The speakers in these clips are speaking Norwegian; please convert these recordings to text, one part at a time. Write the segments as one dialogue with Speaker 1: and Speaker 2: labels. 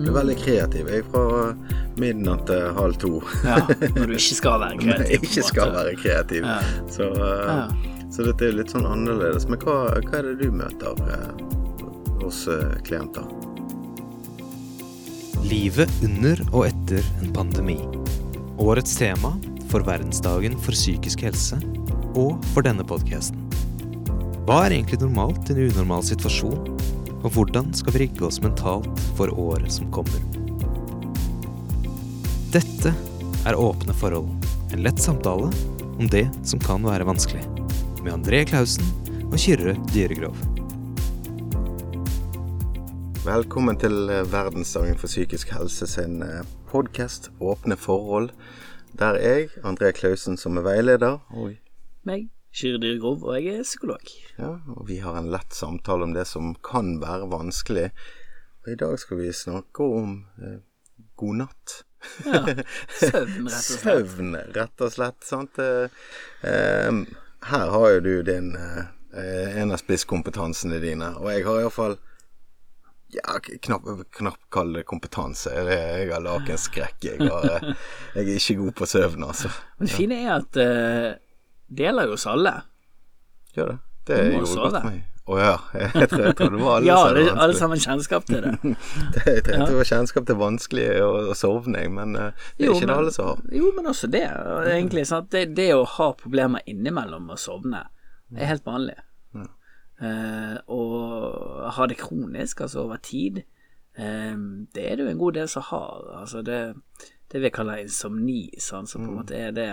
Speaker 1: blir veldig kreativ. Jeg er fra midnatt til halv to.
Speaker 2: Ja, når du ikke skal være
Speaker 1: Når
Speaker 2: kreativ.
Speaker 1: jeg
Speaker 2: på
Speaker 1: ikke skal være kreativ.
Speaker 2: Ja.
Speaker 1: Så, eh,
Speaker 2: Ja.
Speaker 1: så dette er litt sånn annerledes. Men hva, hva er det du møter eh, hos eh, klienter?
Speaker 3: Livet under og etter en pandemi. Årets tema for verdensdagen for psykisk helse, og for denne podkasten. Hva er egentlig normalt i en unormal situasjon, og hvordan skal vi rigge oss mentalt for året som kommer? Dette er Åpne forhold, en lett samtale om det som kan være vanskelig, med André Klausen og Kyrre Dyregrov.
Speaker 1: Velkommen til eh, verdensdagen for psykisk helse sin podkast Åpne forhold. Der er jeg, André Klausen, som er veileder. Og,
Speaker 2: Meg, Kyrre Grov, og jeg er psykolog.
Speaker 1: ja, og vi har en lett samtale om det som kan være vanskelig. Og i dag skal vi snakke om eh, god natt.
Speaker 2: Ja, søvn, rett og slett.
Speaker 1: Søvn, rett og slett. Sant? Eh, eh, her har jo du din eh, eh, en av spisskompetansene dine, og jeg har iallfall ja, knapt knapp kall det kompetanse. Jeg, har lakenskrekk. Jeg, har, eh, jeg er ikke god på søvn, altså.
Speaker 2: Men det fine er at gjelder jo oss alle.
Speaker 1: Gjør det. Det gjorde godt meg. Å ja. Jeg tror, jeg det var alle
Speaker 2: Ja, det, alle sammen kjennskap til det.
Speaker 1: Det- Jeg trengte det var kjennskap til vanskelig å, å sovne, men eh, det er
Speaker 2: Jo,
Speaker 1: ikke det alle som har.
Speaker 2: Jo, men også det. Egentlig? Det, det å ha problemer innimellom å sovne er helt vanlig. Eh, og ha det kronisk, altså over tid, eh, det er det jo en god del som har. Altså det, det vi kaller insomni, sant? som på en måte er det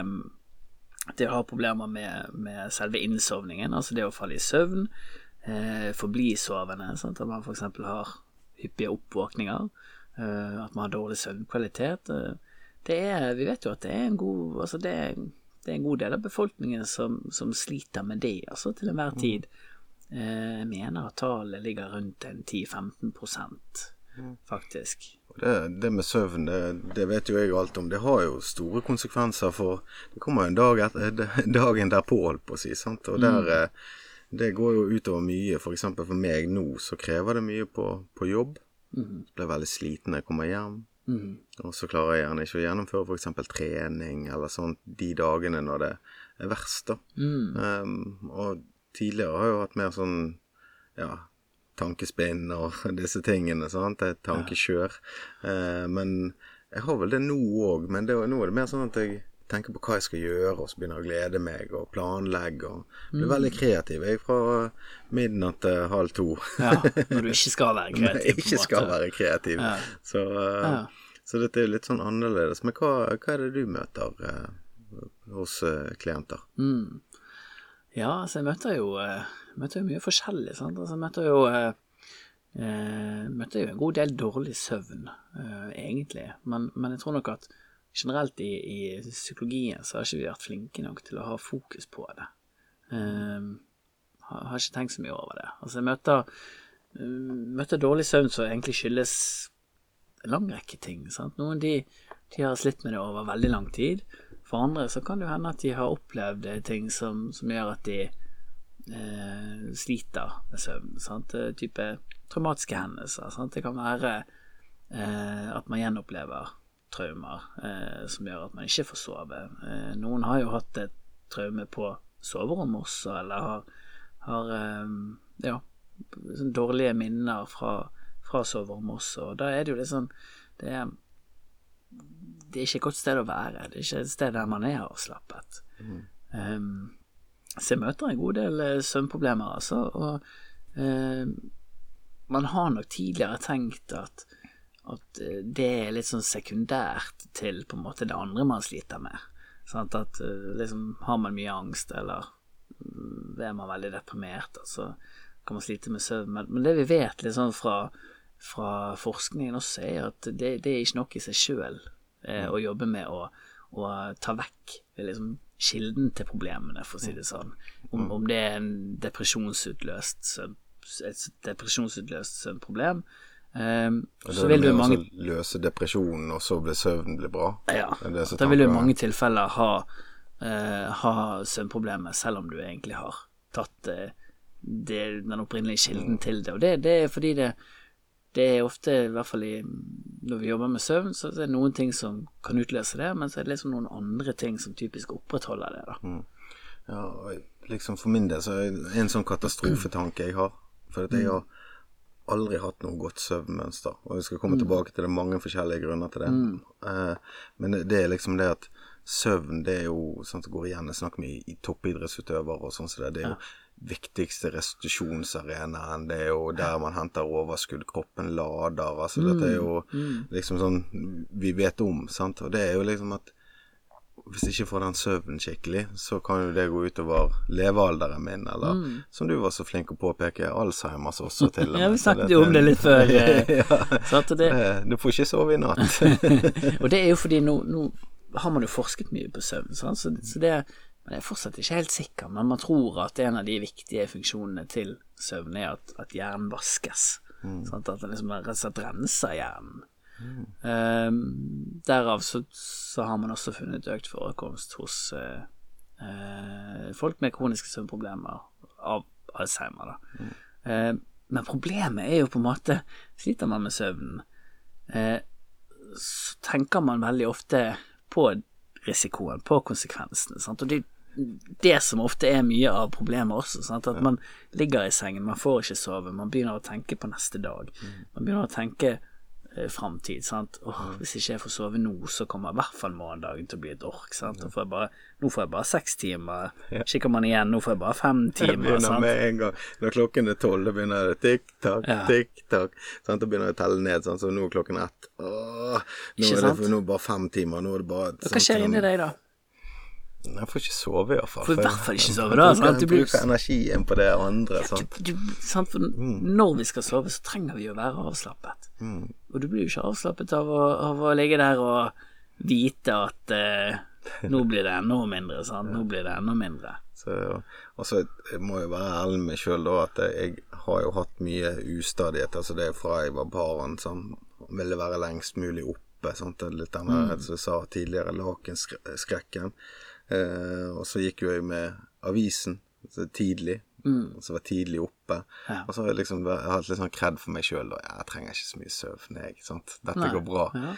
Speaker 2: det å ha problemer med, med selve innsovningen, altså det å falle i søvn, eh, forbli sovende, sant? at man f.eks. har hyppige oppvåkninger, eh, at man har dårlig søvnkvalitet. Eh, det er, vi vet jo at det er en god, altså det det er en god del av befolkningen som, som sliter med det, altså til enhver tid. Eh, Jeg mener at tallet ligger rundt en 10-15% faktisk.
Speaker 1: Det, det med søvn, det, det vet jo jeg alt om. Det har jo store konsekvenser for Det kommer jo en dag etter dagen derpå, holdt på å si. sant? Og der, mm. Det går jo utover mye. For eksempel for meg nå så krever det mye på, på jobb. Blir veldig sliten når jeg kommer hjem. Og så klarer jeg gjerne ikke å gjennomføre for eksempel trening eller sånt de dagene når det er verst, da. Um, og tidligere har jeg jo hatt mer sånn ja, tankespinn og disse tingene, sant. Det er tankekjør. Eh, men jeg har vel det nå òg, men det, nå er det mer sånn at jeg tenker på hva jeg skal gjøre, og så begynner jeg å glede meg og planlegge og blir veldig kreativ. Jeg er fra midnatt til halv to.
Speaker 2: Ja, når du ikke skal være
Speaker 1: Når jeg
Speaker 2: kreativ. på en
Speaker 1: ikke skal være kreativ.
Speaker 2: Ja.
Speaker 1: Så, eh,
Speaker 2: Ja.
Speaker 1: så dette er litt sånn annerledes. Men hva, hva er det du møter eh, hos eh, klienter?
Speaker 2: Mm. Ja, altså jeg møter jo, eh, møter jo mye forskjellig. Sant? Altså, møtte jo, eh, eh, møter jo en god del dårlig søvn, eh, egentlig. Men, men jeg tror nok at generelt i, i psykologien så har ikke vi vært flinke nok til å ha fokus på det. Eh, har, har ikke tenkt så mye over det. Altså jeg møter, eh, møter dårlig søvn som egentlig skyldes en lang rekke ting. Sant? Noen de, de har slitt med det over veldig lang tid. For andre så kan det jo hende at de har opplevd eh, ting som, som gjør at de eh, sliter med søvn. Sant? Type traumatiske hendelser. Sant? Det kan være eh, at man gjenopplever traumer eh, som gjør at man ikke får sove. Eh, noen har jo hatt et traume på soverommet også, eller har, har eh, ja, sånn dårlige minner fra, fra soverommet også. Og da er det jo litt sånn det er, det er ikke et godt sted å være. Det er ikke et sted der man er avslappet. Um, så jeg møter en god del eh, søvnproblemer, altså. Og eh, man har nok tidligere tenkt at, at eh, det er litt sånn sekundært til på en måte det andre man sliter med. Sant? At eh, liksom har man mye angst, eller mm, er man veldig deprimert, altså kan man slite med søvn. Men, det vi vet sånn fra, fra forskningen også, er at det, det er ikke nok i seg sjøl eh, å jobbe med å, å ta vekk liksom, kilden til problemene, for å si det sånn. Om, om det er en depresjonsutløst et depresjonsutløst søvnproblem,
Speaker 1: Um,
Speaker 2: så vil du i mange
Speaker 1: løse depresjonen, og så blir søvnen blir bra.
Speaker 2: ja, da vil du i mange tilfeller ha, uh, ha søvnproblemer, selv om du egentlig har tatt uh, det, den opprinnelige kilden til det. Og det, det er fordi det, det er ofte, i hvert fall i når vi jobber med søvn, så er det noen ting som kan utløse det, men så er det liksom noen andre ting som typisk opprettholder det. da.
Speaker 1: Ja, og liksom for min del så er det en sånn katastrofetanke jeg har. For at jeg har aldri hatt noe godt søvnmønster. Og vi skal komme tilbake til det, mange forskjellige grunner til det. Eh, men det, er liksom det at søvn, det er jo sånn som går igjen. Jeg snakker med toppidrettsutøvere og sånn som det. Det er jo viktigste restitusjonsarenaen. Det er jo der man henter overskudd, kroppen lader. Altså dette er jo liksom sånn vi vet om, sant. Og det er jo liksom at hvis jeg ikke får den søvnen skikkelig, så kan jo det gå utover levealderen min, eller som du var så flink å påpeke, Alzheimers også til og med.
Speaker 2: Ja, vi snakket jo om det litt før. eh,
Speaker 1: ja.
Speaker 2: sant? Det,
Speaker 1: Eh, Du får ikke sove i natt.
Speaker 2: og det er jo fordi nå, nå har man jo forsket mye på søvn, sant? Så, så det men jeg er fortsatt ikke helt sikker, men man tror at en av de viktige funksjonene til søvn er at, at hjernen vaskes. Sånn At den liksom rett og slett renser hjernen. Ehm, derav så, så har man også funnet økt forekomst hos uh, uh, folk med kroniske søvnproblemer av Alzheimer. Da. Uh, men problemet er jo på en måte Sliter man med søvnen, eh, så tenker man veldig ofte på risikoen, på konsekvensene. Sant? Og det det som ofte er mye av problemet også. Sant? At man ligger i sengen, man får ikke sove, man begynner å tenke på neste dag. Man begynner å tenke eh, framtid. Sant? Åh, hvis ikke jeg får sove nå, så kommer i hvert fall morgendagen til å bli et ork. Sant? Får jeg bare, nå får jeg bare seks timer. Kikker man igjen, nå får jeg bare fem
Speaker 1: Det
Speaker 2: timer.
Speaker 1: begynner
Speaker 2: Sant?
Speaker 1: med en gang. Når klokken er tolv, da begynner det tikk-takk,
Speaker 2: Ja.
Speaker 1: tikk-takk. Sant? Da begynner det å telle ned, sant? så nå er klokken ett. Åh, nå er det nå er det bare fem timer. Nå er det bare
Speaker 2: Hva skjer inni deg da?
Speaker 1: Jeg får ikke sove, i hvert fall.
Speaker 2: Får i hvert fall ikke sove, da, sant? Du
Speaker 1: Jeg
Speaker 2: blir-
Speaker 1: bruker energien på det andre. Sant?
Speaker 2: Du, sant? For når vi skal sove, så trenger vi å være avslappet.
Speaker 1: Mm.
Speaker 2: Og du blir jo ikke avslappet av å, av å ligge der og vite at eh, nå blir det enda mindre, sant. Nå blir det enda mindre.
Speaker 1: Så, og så jeg må jeg være ærlig med sjøl, da, at jeg har jo hatt mye ustadighet. Altså det er fra jeg var barn, som ville være lengst mulig oppe. Sant? Litt den der, som jeg sa tidligere, lakenskrekken. Eh, og så gikk jo jeg med avisen så tidlig. Og så var jeg tidlig oppe.
Speaker 2: Ja.
Speaker 1: Og så har jeg liksom jeg hatt litt sånn kred for meg sjøl. Jeg trenger ikke så mye søvn, jeg. Sant? Dette
Speaker 2: Nei.
Speaker 1: går bra.
Speaker 2: Ja.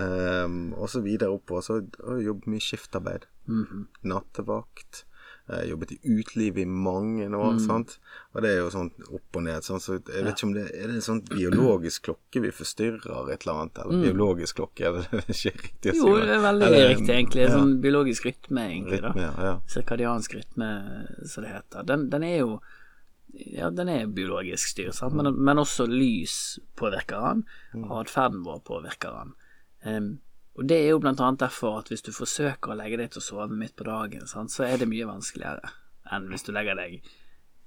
Speaker 1: Ehm, og så videre oppover. Så jobb mye skiftarbeid.
Speaker 2: Mhm.
Speaker 1: Nattevakt. Jeg jobbet i utelivet i mange år,
Speaker 2: Mm.
Speaker 1: sant. Og det er jo sånn opp og ned. Sånn, så jeg vet ikke om det er det en sånn biologisk klokke vi forstyrrer et eller annet. Eller biologisk klokke, er det ikke riktig å si?
Speaker 2: Mm. Jo, det er veldig
Speaker 1: eller,
Speaker 2: riktig, egentlig.
Speaker 1: ja,
Speaker 2: Sånn biologisk rytme, egentlig. da
Speaker 1: rytme, ja, ja.
Speaker 2: Sirkadiansk rytme, som det heter. Den, den er jo Ja, den er biologisk styrt, sant? Men, men også lys påvirker den. Atferden vår påvirker den. Em, og det er jo blant annet derfor at hvis du forsøker å legge deg til å sove midt på dagen, sant, så er det mye vanskeligere enn hvis du legger deg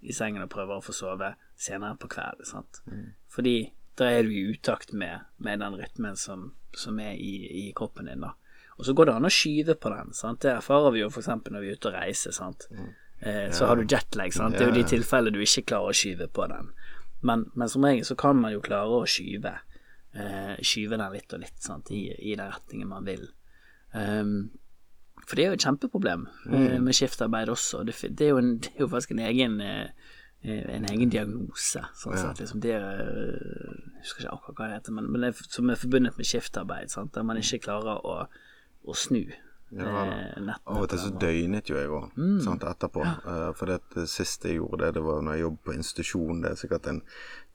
Speaker 2: i sengen og prøver å få sove senere på kvelden. Mm. Fordi da er du i utakt med, med den rytmen som, som er i, i kroppen din. da. Og så går det an å skyve på den. sant? Det erfarer vi jo f.eks. når vi er ute og reiser. sant? Eh, så har du jetlag. sant? Det er jo de tilfellene du ikke klarer å skyve på den. Men, men som regel så kan man jo klare å skyve. Eh, skyve den litt og litt sant? I, i den retningen man vil. Um, for det er jo et kjempeproblem mm. med skiftarbeid også. Det, det, er jo en, det er jo faktisk en egen eh, eh, en egen diagnose. Sånn sett, liksom det er, eh, Jeg husker ikke akkurat hva det heter, men, men det er, som er forbundet med skiftarbeid. Sant? Der man ikke klarer å, å snu
Speaker 1: Ja,
Speaker 2: eh.
Speaker 1: Av og til så døgnet jo jeg òg,
Speaker 2: Mm.
Speaker 1: etterpå. Eh, for det, siste jeg gjorde, det, det var når jeg jobbet på institusjon, det er sikkert en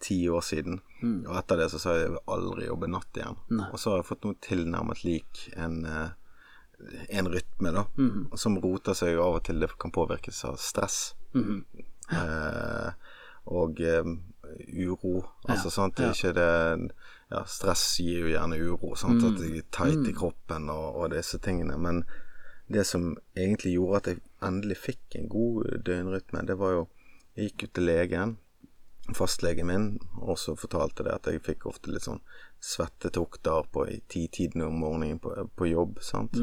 Speaker 1: ti år siden.
Speaker 2: Mm.
Speaker 1: Og etter det så sa jeg jeg vil aldri jobbe natt igjen. Og så har jeg fått noe tilnærmet lik en, eh, en rytme, da,
Speaker 2: Mm.
Speaker 1: som roter seg av og til. Det kan påvirkes av stress.
Speaker 2: Mm.
Speaker 1: eh, og um, uro. Altså, sant, det er ikke det ja, Stress gir jo gjerne uro, sant,
Speaker 2: Mm.
Speaker 1: at jeg er tight i kroppen og, og disse tingene. Men det som egentlig gjorde at jeg endelig fikk en god døgnrytme, det var jo Jeg gikk ut til legen, fastlegen min, og så fortalte det at jeg fikk ofte litt sånn svettetokter på i titiden om morgenen på, på jobb, sant.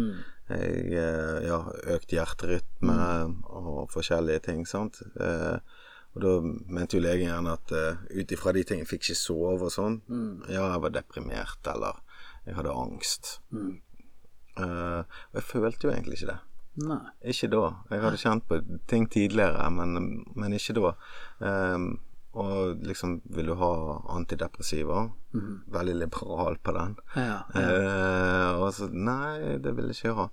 Speaker 1: Jeg, eh, ja, økt hjerterytme og forskjellige ting, sant. Eh, og da mente jo legen gjerne at uh, ut ifra de tingene fikk ikke sove og sånn. Ja, jeg var deprimert, eller jeg hadde angst. Eh, og jeg følte jo egentlig ikke det.
Speaker 2: Nei.
Speaker 1: Ikke da. Jeg hadde kjent på ting tidligere, men, men ikke da. Um, og liksom Vil du ha antidepressiva? Veldig liberal på den.
Speaker 2: Ja, ja.
Speaker 1: Uh, og så Nei, det vil jeg ikke ha.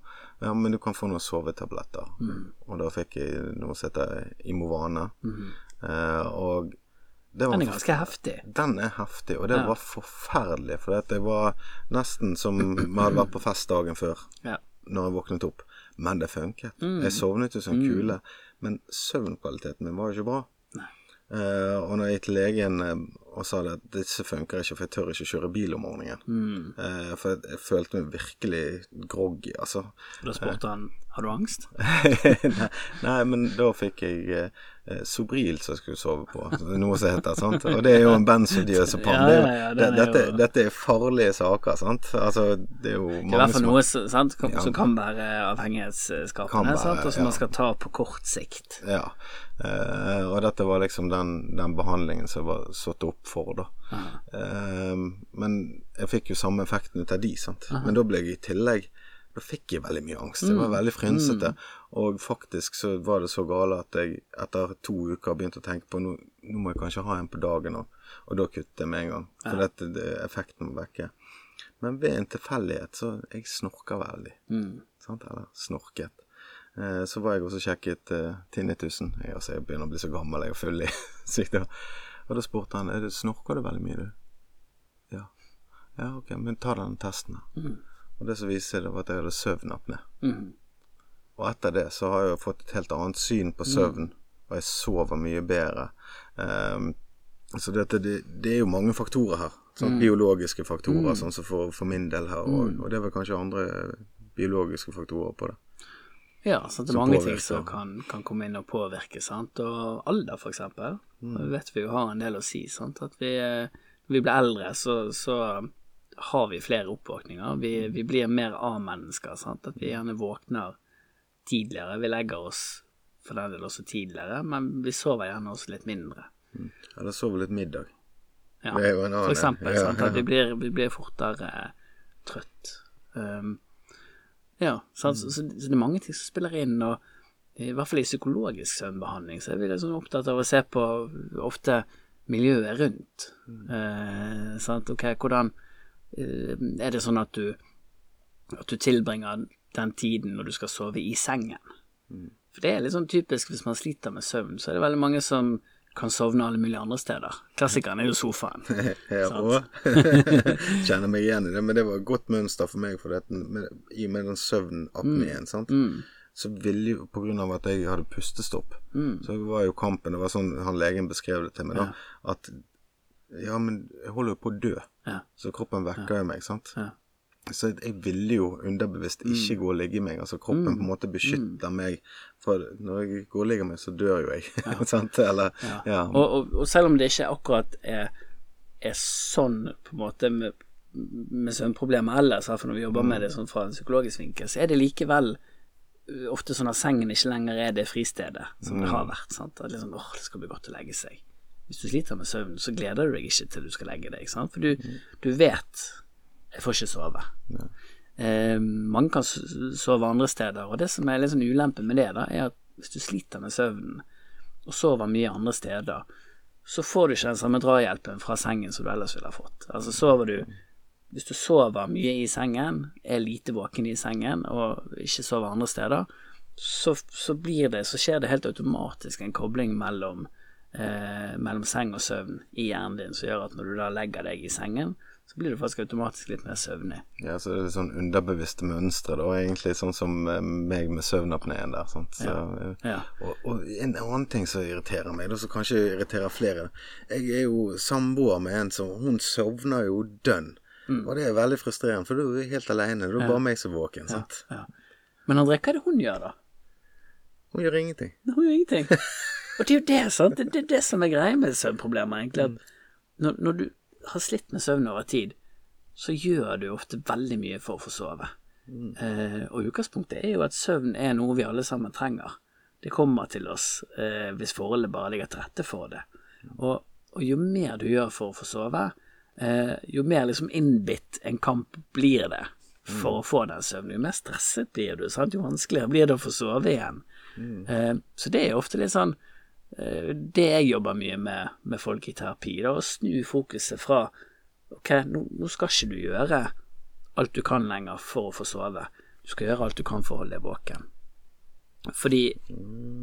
Speaker 1: Ja, men du kan få noen sovetabletter.
Speaker 2: Mm.
Speaker 1: Og da fikk jeg noe som heter Imovane. Eh, og det var
Speaker 2: Den er ganske heftig.
Speaker 1: den er heftig, og det
Speaker 2: Ja.
Speaker 1: var forferdelig. For det var nesten som vi hadde vært på fest dagen før
Speaker 2: Ja.
Speaker 1: når jeg våknet opp. Men det funket.
Speaker 2: Mm.
Speaker 1: Jeg sovnet jo som mm. kule. Men søvnkvaliteten min var jo ikke bra. Eh, og når jeg gikk til legen eh, og sa det at disse funker ikke, for jeg tør ikke kjøre bil om morgenen.
Speaker 2: Mm.
Speaker 1: Eh, for jeg, jeg følte meg virkelig groggy, altså.
Speaker 2: Da spurte han har du angst.
Speaker 1: nei, nei, men da fikk jeg eh, Sobril som jeg skulle sove på. Noe som heter sant. Og det er jo en benzodiazepam.
Speaker 2: Ja, ja, ja,
Speaker 1: det- dette,
Speaker 2: jo-
Speaker 1: dette er farlige saker, sant. Altså, det er jo
Speaker 2: mange som i hvert fall noe sant, som, som kan være avhengighetsskapende, sant, og som man skal ta på kort sikt.
Speaker 1: Ja. Eh, og dette var liksom den, den behandlingen som jeg var satt opp for, da. Eh, men jeg fikk jo samme effekten ut av de, sant. Men da ble jeg i tillegg Da fikk jeg veldig mye angst. Jeg
Speaker 2: Mm.
Speaker 1: var veldig frynsete. Og faktisk så var det så gale at jeg etter to uker begynte å tenke på nå, nå må jeg kanskje ha en på dagen òg. Og da kuttet jeg med en gang. For dette, det, effekten må vekke. Men ved en tilfeldighet så Jeg snorker veldig.
Speaker 2: Mm.
Speaker 1: Sant? Eller snorket. Eh, så var jeg også sjekket eh, tinnitusen. Jeg, altså, jeg begynner å bli så gammel, jeg er full i sykdom. Og da spurte han er det, snorker du veldig mye, du. Ja. Ja, ok, men ta den testen. da. Og det som viste seg, det var at jeg hadde søvnapné.
Speaker 2: Mm.
Speaker 1: Og etter det så har jeg jo fått et helt annet syn på søvn, og jeg sover mye bedre. Um, så dette, det, det er jo mange faktorer her. Sånn Biologiske faktorer, sånn som for, for min del her. Og, og det er vel kanskje andre biologiske faktorer på det.
Speaker 2: Ja, så det er mange
Speaker 1: påvirker.
Speaker 2: ting som kan, kan komme inn og påvirke, sant. Og alder, eksempel.
Speaker 1: Mm.
Speaker 2: Det vet vi jo har en del å si, sant. At vi, eh, når vi blir eldre, så, så har vi flere oppvåkninger. Vi, vi blir mer A-mennesker, sant. At vi gjerne våkner tidligere. Vi legger oss for den del også tidligere, men vi sover gjerne også litt mindre.
Speaker 1: Eller sover litt middag.
Speaker 2: Ja, for eksempel.
Speaker 1: ja,
Speaker 2: sant? At vi blir, vi blir fortere trøtt. Um, ja, sant? Så, så det er mange ting som spiller inn, og i hvert fall i psykologisk søvnbehandling så er vi liksom opptatt av å se på ofte miljøet rundt. Eh, sant? Ok, hvordan Er det sånn at du at du tilbringer den tiden når du skal sove i sengen? For det er litt sånn typisk hvis man sliter med søvn, så er det veldig mange som kan sovne alle mulige andre steder. Klassikeren er jo sofaen.
Speaker 1: Òg. Kjenner meg igjen i det, men det var et godt mønster for meg, for dette, med, i og med den søvnapneen, Mm.
Speaker 2: Mm.
Speaker 1: Så ville jo, på grunn av at jeg hadde pustestopp, så var jo kampen Det var sånn han legen beskrev det til meg, da, at ja, men jeg holder jo på å dø,
Speaker 2: Ja.
Speaker 1: så kroppen vekker jo meg, sant.
Speaker 2: Ja.
Speaker 1: Så jeg ville jo underbevisst ikke gå og ligge meg. Altså kroppen på en måte beskytter meg. For når jeg går og ligger meg, så dør jo jeg. sant? Eller ja.
Speaker 2: Og, og, og selv om det ikke akkurat er, er sånn på en måte med, med søvnproblemer ellers, for når vi jobber med det sånn fra en psykologisk vinkel, så er det likevel uh, ofte sånn at sengen ikke lenger er det fristedet som det har vært. Sant? At liksom, åh, det skal bli godt å legge seg. Hvis du sliter med søvn, så gleder du deg ikke til du skal legge deg, sant? for du, du vet jeg får ikke sove. Eh, mange kan sove andre steder, og det som er litt sånn ulempe med det, da, er at hvis du sliter med søvnen og sover mye andre steder, så får du ikke den samme drahjelpen fra sengen som du ellers ville ha fått. Altså sover du Hvis du sover mye i sengen, er lite våken i sengen og ikke sover andre steder, så, så blir det Så skjer det helt automatisk en kobling mellom eh, mellom seng og søvn i hjernen din som gjør at når du da legger deg i sengen, så blir du faktisk automatisk litt mer søvnig.
Speaker 1: Ja, så det er sånn underbevisste mønstre, da. Egentlig sånn som eh, meg med søvnapneen der. Sant? Så, ja.
Speaker 2: Ja.
Speaker 1: og, og en annen ting som irriterer meg, da, som kanskje irriterer flere Jeg er jo samboer med en som Hun sovner jo dønn.
Speaker 2: Mm.
Speaker 1: Og det er veldig frustrerende, for du er helt alene. Du er ja. bare meg som er våken. Sant?
Speaker 2: Ja. Men André, hva er det hun gjør, da?
Speaker 1: Hun gjør ingenting.
Speaker 2: Hun gjør ingenting. Og det er jo det, sant. Det, er det som er greia med søvnproblemer, egentlig. At når, når du har slitt med søvn over tid, så gjør du ofte veldig mye for å få sove. Eh, og utgangspunktet er jo at søvn er noe vi alle sammen trenger. Det kommer til oss eh, hvis forholdet bare ligger til rette for det. Og, og jo mer du gjør for å få sove, eh, jo mer liksom innbitt en kamp blir det for å få den søvnen. Jo mer stresset blir du, sant? jo vanskeligere blir det å få sove igjen. Eh, så det er ofte litt sånn det jeg jobber mye med med folk i terapi, da, å snu fokuset fra ok, nå, nå skal ikke du gjøre alt du kan lenger for å få sove. Du skal gjøre alt du kan for å holde deg våken. Fordi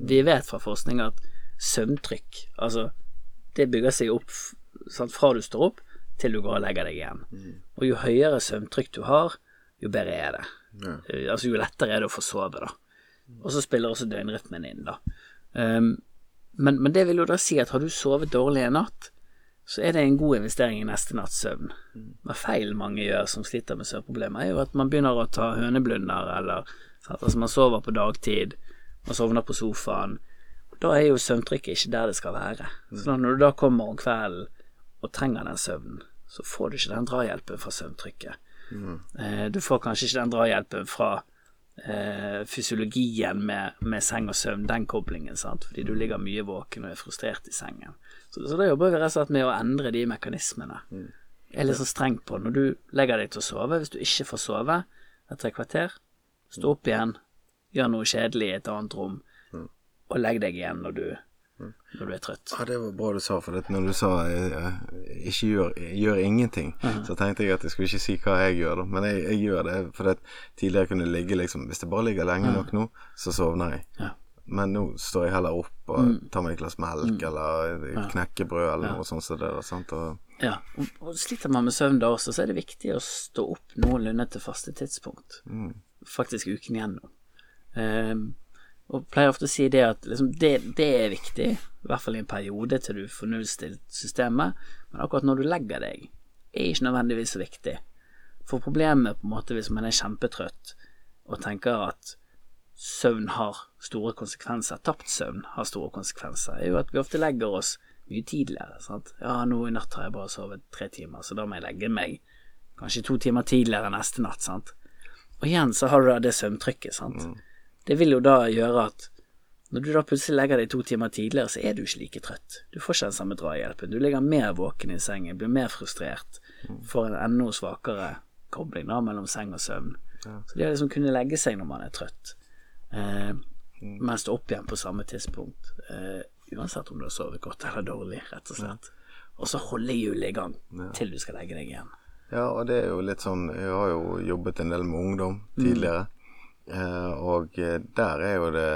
Speaker 2: vi vet fra forskning at søvntrykk, altså det bygger seg opp sant, fra du står opp til du går og legger deg igjen. Og jo høyere søvntrykk du har, jo bedre er det.
Speaker 1: Ja.
Speaker 2: Eh, Altså jo lettere er det å få sove, da. Og så spiller også døgnrytmen inn, da. Um, men, men det vil jo da si at har du sovet dårlig en natt, så er det en god investering i neste natts søvn. Men feil mange gjør som sliter med søvnproblemer, er jo at man begynner å ta høneblunder, eller sant? Altså man sover på dagtid, man sovner på sofaen. Da er jo søvntrykket ikke der det skal være. Så når du da kommer om kvelden og trenger den søvnen, så får du ikke den drahjelpen fra søvntrykket. Mm. Du får kanskje ikke den drahjelpen fra eh, fysiologien med, med seng og søvn, den koblingen, sant? fordi du ligger mye våken og er frustrert i sengen. Så, så da jobber vi rett og slett med å endre de mekanismene. Jeg er litt så streng på når du legger deg til å sove. Hvis du ikke får sove etter et kvarter, stå opp igjen, gjør noe kjedelig i et annet rom, og legg deg igjen når du, når du er trøtt.
Speaker 1: Ja, det var bra du sa, for det, når du sa Jeg ikke gjør, gjør ingenting, så tenkte jeg at jeg skulle ikke si hva jeg gjør, da. Men jeg, jeg gjør det, for det, tidligere kunne ligge liksom Hvis det bare ligger lenge nok nå, så sovner jeg.
Speaker 2: Ja.
Speaker 1: Men nå står jeg heller opp og tar meg et glass melk eller knekkebrød eller noe sånt som det der. Sant? Og,
Speaker 2: Ja, og, og sliter man med søvn da også, så er det viktig å stå opp noenlunde til faste tidspunkt. Faktisk uken igjennom. Ehm, og pleier ofte å si det at liksom, det, det er viktig, i hvert fall i en periode til du får nullstilt systemet, men akkurat når du legger deg, er ikke nødvendigvis så viktig. For problemet på en måte hvis man er kjempetrøtt og tenker at søvn har store konsekvenser, tapt søvn har store konsekvenser, er jo at vi ofte legger oss mye tidligere. Sant? Ja, nå i natt har jeg bare sovet tre timer, så da må jeg legge meg kanskje to timer tidligere neste natt. Sant? Og igjen så har du da det søvntrykket. Sant? Det vil jo da gjøre at når du da plutselig legger deg to timer tidligere, så er du ikke like trøtt. Du får ikke den samme drahjelpen. Du ligger mer våken i sengen, blir mer frustrert, får en enda svakere kobling da mellom seng og søvn. Så det å liksom kunne legge seg når man er trøtt, eh, men stå opp igjen på samme tidspunkt, eh, uansett om du har sovet godt eller dårlig, rett og slett. Og så holde hjulet i gang til du skal legge deg igjen.
Speaker 1: ja, og det er jo litt sånn Jeg har jo jobbet en del med ungdom tidligere, eh, og eh, der er jo det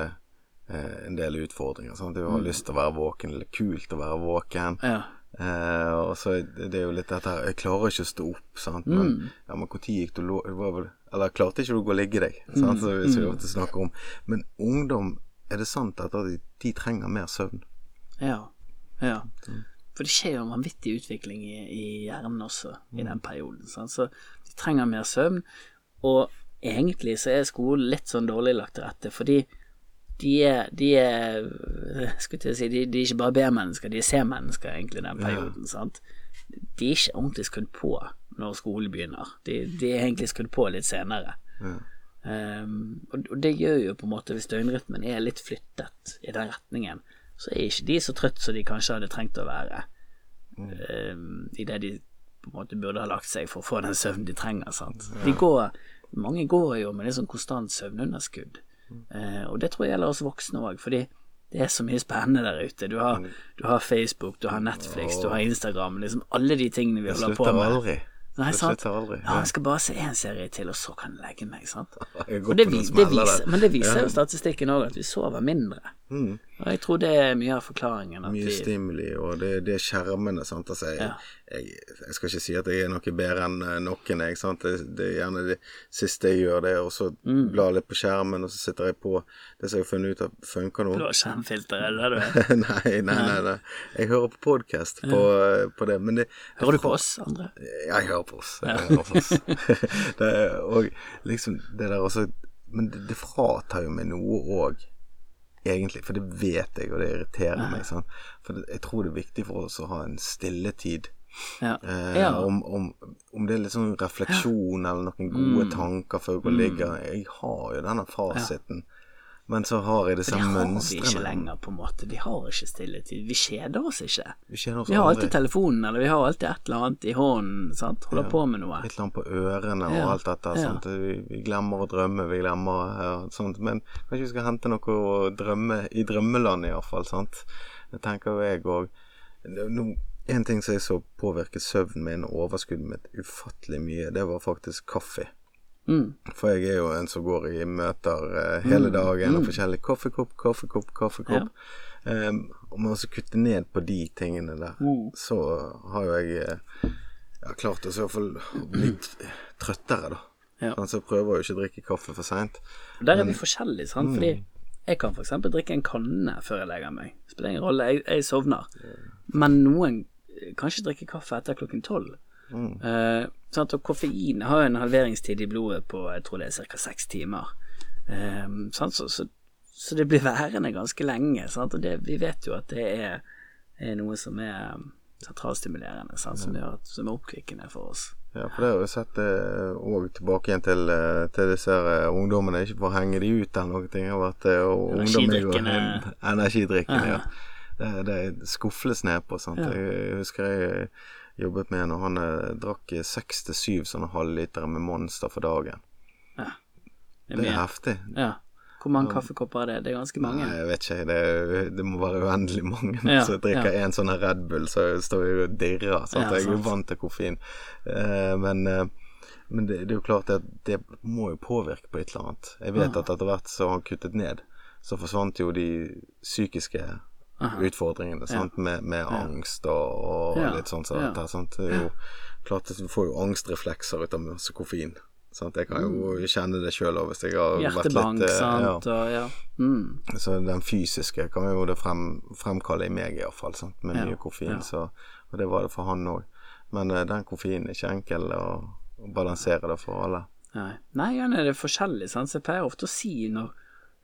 Speaker 1: eh, en del utfordringer. Sant? Du har lyst til å være våken, eller kult å være våken.
Speaker 2: Ja.
Speaker 1: Eh, og så det er jo litt dette her Jeg klarer ikke å stå opp, sant. Men, ja, men når gikk du lå... Eller klarte ikke du å gå og ligge deg, sant? Så, som vi ofte snakker om. Men ungdom, er det sant at de, de trenger mer søvn?
Speaker 2: Ja, ja. For det skjer jo en vanvittig utvikling i, i hjernen også i den perioden. Sant? Så de trenger mer søvn. Og egentlig så er skolen litt sånn dårlig lagt til rette, fordi de er, de er skulle til å si, de, de er ikke bare B-mennesker, de er C-mennesker egentlig i den perioden. Sant? De er ikke ordentlig skrudd på når skolen begynner. De, de er egentlig skrudd på litt senere. Um, og, det gjør jo på en måte, hvis døgnrytmen er litt flyttet i den retningen, så er ikke de så trøtt som de kanskje hadde trengt å være. Um, det de på en måte burde ha lagt seg for å få den søvnen de trenger. Sant? De går, mange går jo med litt sånn konstant søvnunderskudd. Eh, og det tror jeg gjelder oss voksne òg, fordi det er så mye spennende der ute. Du har, du har Facebook, du har Netflix, du har Instagram, liksom alle de tingene vi holder på
Speaker 1: slutter
Speaker 2: med.
Speaker 1: aldri.
Speaker 2: Nei, sant?
Speaker 1: slutter.
Speaker 2: Ja, jeg skal bare se én serie til, og så kan jeg legge meg. sant? Og det, det viser, men det viser jo statistikken òg, at vi sover mindre.
Speaker 1: Mm.
Speaker 2: Og jeg tror det er mye av forklaringen.
Speaker 1: Mye stimuli, og det, det er skjermene. Sant? Altså, jeg,
Speaker 2: Ja.
Speaker 1: jeg, jeg skal ikke si at jeg er noe bedre enn eh, noen. Jeg, sant? Det, det er gjerne det siste jeg gjør, det er også
Speaker 2: Mm.
Speaker 1: bla litt på skjermen, og så sitter jeg på det som jeg har funnet ut at funker nå.
Speaker 2: har skjermfilter, er det det du er?
Speaker 1: nei, nei, nei, nei. Jeg hører på podkast på, eh, på det, men det
Speaker 2: Hører du på oss andre?
Speaker 1: Ja, jeg hører på oss. Jeg hører på oss. det, og liksom det der også Men det, det fratar jo meg noe òg, egentlig. For det vet jeg, og det irriterer meg. Sånn. For jeg tror det er viktig for oss å ha en stilletid.
Speaker 2: Ja.
Speaker 1: Eh,
Speaker 2: ja.
Speaker 1: om, om, om det er litt sånn refleksjon eller noen gode
Speaker 2: Mm.
Speaker 1: tanker før jeg går og ligger. Jeg har jo denne fasiten. Men så har jeg disse
Speaker 2: mønstrene. det har vi ikke lenger, på en måte. Vi har ikke stilletid. Vi kjeder oss ikke.
Speaker 1: Vi kjeder oss
Speaker 2: Vi har
Speaker 1: aldri.
Speaker 2: alltid telefonen, eller vi har alltid et eller annet i hånden. sant? Holder på med noe.
Speaker 1: Et eller annet på ørene og
Speaker 2: Ja,
Speaker 1: alt dette.
Speaker 2: ja.
Speaker 1: Sant? Vi, vi glemmer å drømme, vi glemmer ja, sånt. Men kanskje vi skal hente noe å drømme i drømmeland, iallfall. Sant? Det tenker jeg òg. En ting som jeg så påvirket søvnen min og overskuddet mitt ufattelig mye, det var faktisk kaffe.
Speaker 2: Mm.
Speaker 1: For jeg er jo en som går i møter eh, hele dagen, og forskjellig kaffekopp, kaffekopp, kaffekopp. Um, og med å kutte ned på de tingene der,
Speaker 2: Mm.
Speaker 1: så har jo jeg jeg har klart å i hvert fall bli trøttere, da.
Speaker 2: Ja.
Speaker 1: Så jeg prøver jo ikke å drikke kaffe for seint.
Speaker 2: Der er vi forskjellige, sant. Fordi jeg kan f.eks. drikke en kanne før jeg legger meg. Spiller ingen rolle, jeg, jeg sovner. Men noen kan ikke drikke kaffe etter klokken tolv. Eh, sant? Og koffein har en halveringstid i blodet på jeg tror det er ca. seks timer. Eh, sant? Så, så, så det blir værende ganske lenge. Sant? Og det, vi vet jo at det er, er noe som er um, sentralstimulerende, sant? Som, gjør at, som er oppkvikkende for oss.
Speaker 1: Ja, for det har vi sett òg tilbake igjen til, eh, til disse eh, ungdommene. Ikke for å henge de ut eller noe. ting, eh, og-
Speaker 2: Energidrikkene.
Speaker 1: Energidrikkene, ja. Det, det skufles ned på. Sant?
Speaker 2: Ja.
Speaker 1: Jeg husker jeg jobbet med en, og han eh, drakk seks til syv sånne halvlitere med Monster for dagen.
Speaker 2: Det er
Speaker 1: Det er heftig.
Speaker 2: Ja. Hvor mange kaffekopper er det? Det er ganske mange.
Speaker 1: Nei, jeg vet ikke. Det, det må være uendelig mange.
Speaker 2: Ja,
Speaker 1: så jeg drikker
Speaker 2: ja.
Speaker 1: en sånn Red Bull, så står jeg og dirrer. Sant?
Speaker 2: Ja,
Speaker 1: jeg er jo vant til koffein. Eh, men eh, men det, det er jo klart at det må jo påvirke på et eller annet. Jeg vet
Speaker 2: Ah.
Speaker 1: at etter hvert så har han kuttet ned, så forsvant jo de psykiske utfordringene sant? Med, med angst og, og
Speaker 2: Ja,
Speaker 1: litt sånn sånn
Speaker 2: ja.
Speaker 1: dette. Sant? Det jo klart du får jo angstreflekser ut av masse koffein. Sant? Jeg kan jo kjenne det sjøl hvis jeg har vært
Speaker 2: Mm.
Speaker 1: Litt eh, ja.
Speaker 2: sant, og ja. Mm.
Speaker 1: Så den fysiske kan jo det frem, fremkalle i meg iallfall, med
Speaker 2: Ja,
Speaker 1: mye koffein.
Speaker 2: ja.
Speaker 1: Så, og det var det for han òg. Men uh, den koffeinen er ikke enkel å, å balansere det for alle.
Speaker 2: Nei, Nei igjen er det forskjellig, sant. Så jeg pleier ofte å si når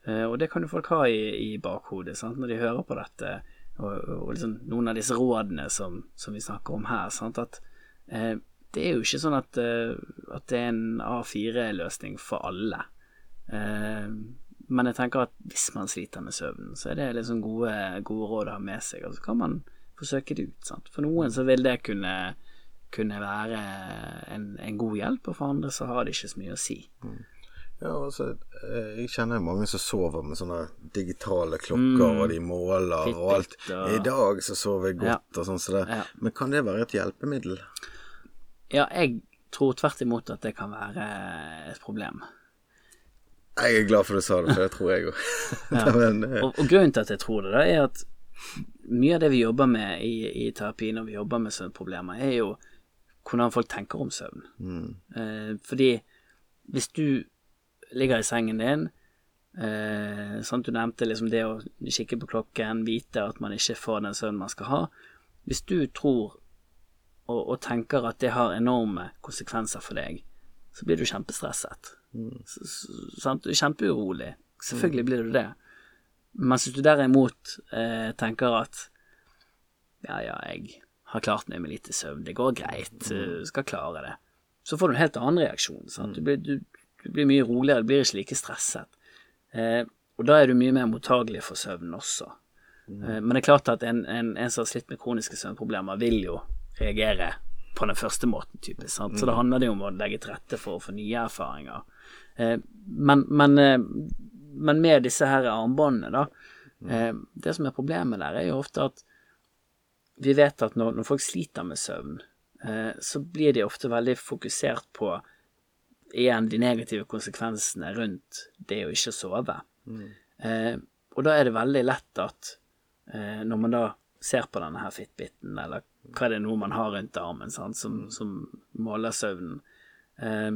Speaker 2: Og det kan jo folk ha i, i bakhodet, sant, når de hører på dette, og, og liksom noen av disse rådene som, som vi snakker om her, sant, at eh, det er jo ikke sånn at, eh, at det er en A4-løsning for alle. Eh, men jeg tenker at hvis man sliter med søvnen, så er det liksom gode, gode råd å ha med seg, og så kan man forsøke det ut. Sant? For noen så vil det kunne, kunne være en, en god hjelp, og for andre så har det ikke så mye å si.
Speaker 1: Ja, altså, eh, jeg kjenner mange som sover med sånne digitale klokker, og de måler og alt.
Speaker 2: Mm.
Speaker 1: I dag så sover jeg godt,
Speaker 2: Ja.
Speaker 1: og sånn som det.
Speaker 2: Ja.
Speaker 1: Men kan det være et hjelpemiddel?
Speaker 2: Ja, jeg tror tvert imot at det kan være et problem.
Speaker 1: Jeg er glad for du sa det, for det tror jeg òg. Men, eh,
Speaker 2: Og, og grunnen til at jeg tror det, da, er at mye av det vi jobber med i, i terapi når vi jobber med søvnproblemer, er jo hvordan folk tenker om søvn. Eh, fordi hvis du ligger i sengen din eh, at Du nevnte liksom det å kikke på klokken, vite at man ikke får den søvnen man skal ha. Hvis du tror og, og tenker at det har enorme konsekvenser for deg, så blir du kjempestresset. Mm. s- sant? Du er kjempeurolig. Selvfølgelig blir du det. Mens hvis du derimot eh, tenker at ja, ja, jeg har klart meg med lite søvn, det går greit, du skal klare det, så får du en helt annen reaksjon. Sant? Du, blir, du, du blir mye roligere, du blir ikke like stresset. Eh, og da er du mye mer mottagelig for søvn også. Eh, men det er klart at en, en, en som har slitt med kroniske søvnproblemer, vil jo reagere på den første måten, typisk. Sant? Så da handler det jo om å legge til rette for å få nye erfaringer. Eh, men, men, eh, men med disse her armbåndene, da eh, Det som er problemet der, er jo ofte at vi vet at når, når folk sliter med søvn, eh, så blir de ofte veldig fokusert på igjen de negative konsekvensene rundt det å ikke sove. Eh, og da er det veldig lett at eh, når man da ser på denne her Fitbiten, eller hva det er noe man har rundt armen sant, som, som måler søvnen, eh,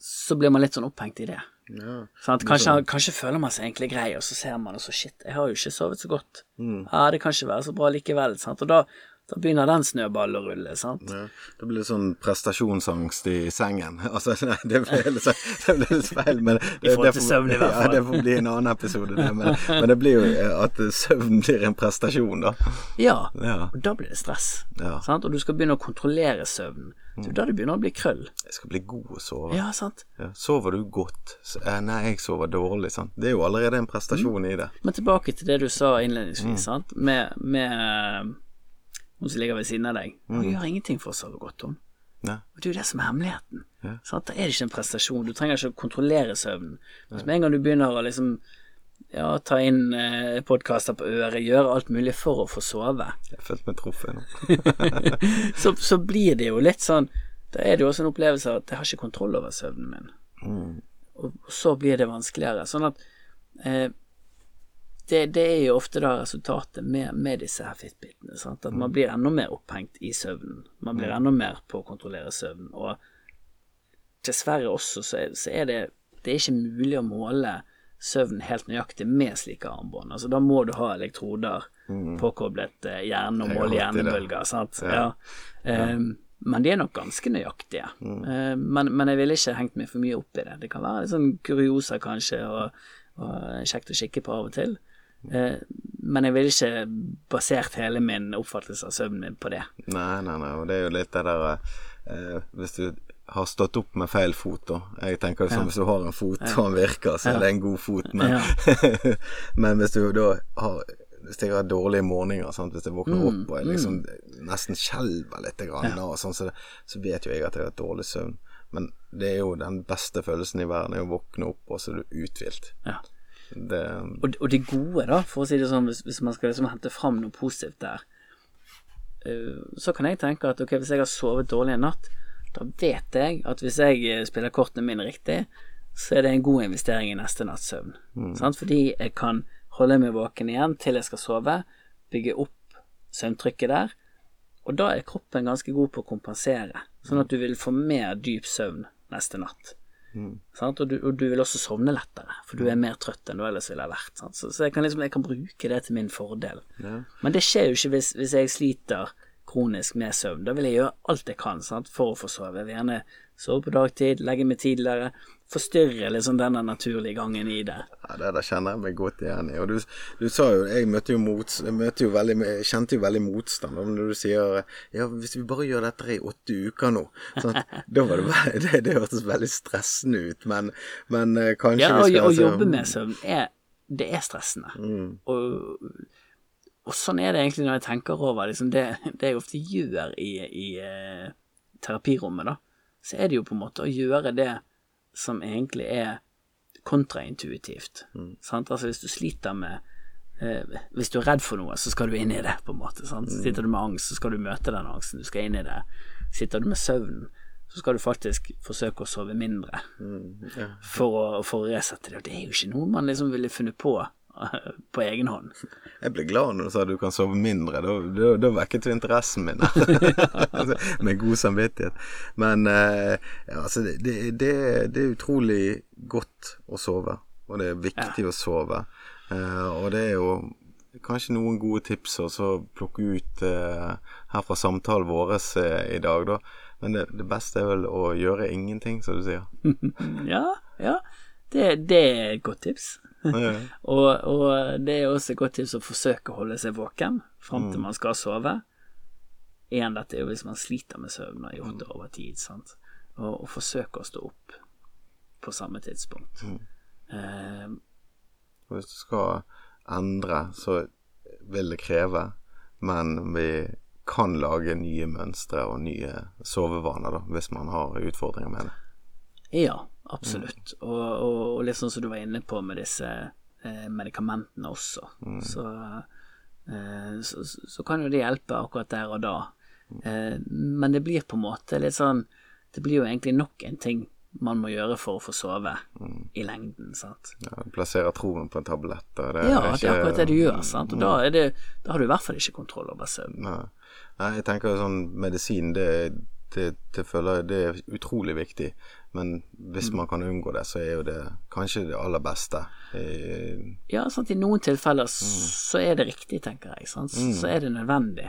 Speaker 2: så blir man litt sånn opphengt i det.
Speaker 1: ja.
Speaker 2: Sant? Kanskje, kanskje føler man seg egentlig grei, og så ser man og så shit, jeg har jo ikke sovet så godt. Ja, det kan ikke være så bra likevel. Sant? Og da, da begynner den snøballen å rulle. Sant?
Speaker 1: Ja, det blir sånn prestasjonsangst i sengen. Altså, nei, det ble litt, det ble litt feil, men
Speaker 2: I forhold til søvn i hvert fall.
Speaker 1: Ja, det får bli en annen episode, det. Men, men det blir jo eh, at søvn blir en prestasjon, da.
Speaker 2: Ja,
Speaker 1: Ja.
Speaker 2: og da blir det stress.
Speaker 1: Ja.
Speaker 2: Sant? Og du skal begynne å kontrollere søvnen. Det er da det begynner å bli krøll.
Speaker 1: Jeg skal bli god å sove.
Speaker 2: Ja, sant.
Speaker 1: Ja, Sover du godt? Eh, Nei, jeg sover dårlig. Sant? Det er jo allerede en prestasjon i det.
Speaker 2: Men tilbake til det du sa innledningsvis,
Speaker 1: Mm.
Speaker 2: sant. Med, med hun som ligger ved siden av deg. Hun
Speaker 1: Mm.
Speaker 2: gjør ingenting for å sove godt, hun.
Speaker 1: Ja.
Speaker 2: Og det er jo det som er hemmeligheten.
Speaker 1: Ja.
Speaker 2: Sant? Da er det ikke en prestasjon. Du trenger ikke å kontrollere søvnen. Hvis med en gang du begynner å liksom ja, ta inn eh, podkaster på øret, gjøre alt mulig for å få sove,
Speaker 1: Jeg følte meg truffet nå.
Speaker 2: så, så blir det jo litt sånn Da er det jo også en opplevelse av at jeg har ikke kontroll over søvnen min.
Speaker 1: Mm.
Speaker 2: Og så blir det vanskeligere. Sånn at eh, det, det er jo ofte da resultatet med, med disse her fitbitene. Sant? At man blir enda mer opphengt i søvnen. Man blir enda mer på å kontrollere søvnen. Og dessverre også så er, så er det Det er ikke mulig å måle søvn helt nøyaktig med slike armbånd. Altså Da må du ha elektroder påkoblet eh, hjernen og måle hjernebølger. Sant?
Speaker 1: Ja.
Speaker 2: Ja. Um, men de er nok ganske nøyaktige. Eh, men, men jeg ville ikke hengt meg for mye opp i det. Det kan være litt sånn kuriosa kanskje, og, og kjekt å kikke på av og til. Eh, men jeg ville ikke basert hele min oppfattelse av søvnen min på det.
Speaker 1: Nei, nei, nei. Og det er jo litt det der eh, Hvis du har stått opp med feil fot, da. Jeg tenker jo som hvis du har en fot og den virker, så er det en god fot. Men, men hvis du da har hvis jeg har dårlige morgener, sant? hvis jeg våkner opp og jeg liksom nesten skjelver litt, grann, ja. sånn, så, det, så vet jo jeg at jeg har dårlig søvn. Men det er jo den beste følelsen i verden, er å våkne opp, og så er du uthvilt.
Speaker 2: Ja.
Speaker 1: Det,
Speaker 2: Og, og det gode, da, for å si det sånn, hvis, hvis man skal liksom hente fram noe positivt der, uh, så kan jeg tenke at ok, hvis jeg har sovet dårlig en natt, da vet jeg at hvis jeg eh, spiller kortene mine riktig, så er det en god investering i neste natts søvn. Mm. Fordi jeg kan holde meg våken igjen til jeg skal sove, bygge opp søvntrykket der, og da er kroppen ganske god på å kompensere, sånn at du vil få mer dyp søvn neste natt. Sant? Og, du, og du vil også sovne lettere, for du er mer trøtt enn du ellers ville ha vært. Sant? Så, så jeg, kan liksom, jeg kan bruke det til min fordel.
Speaker 1: ja.
Speaker 2: Men det skjer jo ikke hvis, hvis jeg sliter kronisk med søvn. Da vil jeg gjøre alt jeg kan sant, for å få sove. Jeg vil gjerne sove på dagtid, legge meg tidligere, forstyrre liksom denne naturlige gangen i det.
Speaker 1: Ja, det der kjenner jeg meg godt igjen i. Og du, du sa jo Jeg møtte jo, mot, møtte jo veldig, kjente jo veldig motstand når du sier Ja, hvis vi bare gjør dette i åtte uker nå sånn Da var det Det, det hørtes veldig stressende ut, men, men eh, kanskje
Speaker 2: Ja,
Speaker 1: vi skal Ja,
Speaker 2: å
Speaker 1: altså-
Speaker 2: jobbe med søvn er Det er stressende.
Speaker 1: Mm,
Speaker 2: Og, og sånn er det egentlig når jeg tenker over liksom det, det jeg ofte gjør i, i eh, terapirommet, da. Så er det jo på en måte å gjøre det som egentlig er kontraintuitivt. Sant? Altså hvis du sliter med eh, Hvis du er redd for noe, så skal du inn i det, på en måte. Sant? Sitter du med angst, så skal du møte den angsten. Du skal inn i det. Sitter du med søvn, så skal du faktisk forsøke å sove mindre
Speaker 1: mm, ja.
Speaker 2: for å, for å resette det. Og det er jo ikke noe man liksom ville funnet på på egen hånd.
Speaker 1: Jeg ble glad når du sa du kan sove mindre. Da, da, da vekket du interessen min. Altså, Med god samvittighet. Men eh, altså, det, det, det, er utrolig godt å sove. Og det er viktig å sove. Eh, og det er jo kanskje noen gode tips å plukke ut eh, her fra samtalen vår eh, i dag, da. Men det, det beste er vel å gjøre ingenting, som du sier.
Speaker 2: Ja, ja. Det, det er et godt tips. Og, og det er også et godt tips å forsøke å holde seg våken fram til man skal sove. Igjen, dette er jo hvis man sliter med søvn og har gjort det over tid. Sant? Og, og forsøke å stå opp på samme tidspunkt. Eh,
Speaker 1: Hvis du skal endre, så vil det kreve, men vi kan lage nye mønstre og nye sovevaner da, hvis man har utfordringer med det.
Speaker 2: Ja, absolutt. Og, og, og litt sånn som du var inne på med disse eh, medikamentene også. Så, eh, så, så kan jo det hjelpe akkurat der og da. Eh, men det blir på en måte litt sånn Det blir jo egentlig nok en ting man må gjøre for å få sove i lengden, sant.
Speaker 1: Ja, plassere troen på en tablett. og Det
Speaker 2: Ja,
Speaker 1: er
Speaker 2: det er akkurat det du gjør, sant. Og da, det, da har du i hvert fall ikke kontroll over søvn.
Speaker 1: Nei. Nei, jeg tenker sånn medisin, det, det, det føler jeg det er utrolig viktig. Men hvis man kan unngå det, så er jo det kanskje det aller beste.
Speaker 2: Ja, sant. I noen tilfeller så er det riktig, tenker jeg. Sant? Så er det nødvendig.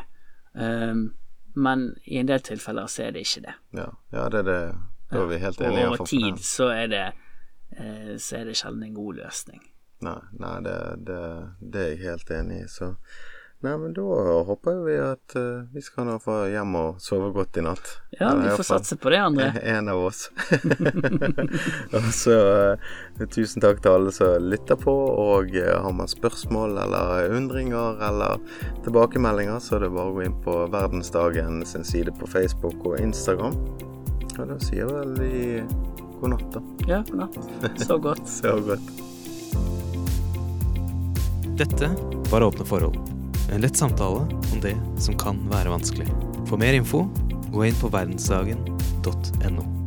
Speaker 2: Um, men i en del tilfeller så er det ikke det.
Speaker 1: Ja, ja det er det. Da er vi helt
Speaker 2: Og
Speaker 1: enige. hvert
Speaker 2: over tid så er det uh, så er det sjelden en god løsning.
Speaker 1: Nei, nei det, det, det er jeg helt enig i. Så Nei, men da håper vi at uh, vi skal nå få hjem og sove godt i natt.
Speaker 2: Ja, vi får satse på det, André.
Speaker 1: En av oss. og så uh, tusen takk til alle som lytter på, og uh, har man spørsmål eller undringer eller tilbakemeldinger, så er det bare å gå inn på Verdensdagen sin side på Facebook og Instagram. Og da sier vel vi god natt, da.
Speaker 2: Ja, god natt. Så godt.
Speaker 1: Så godt.
Speaker 3: Dette var Åpne forhold. En lett samtale om det som kan være vanskelig. For mer info, gå inn på verdensdagen.no.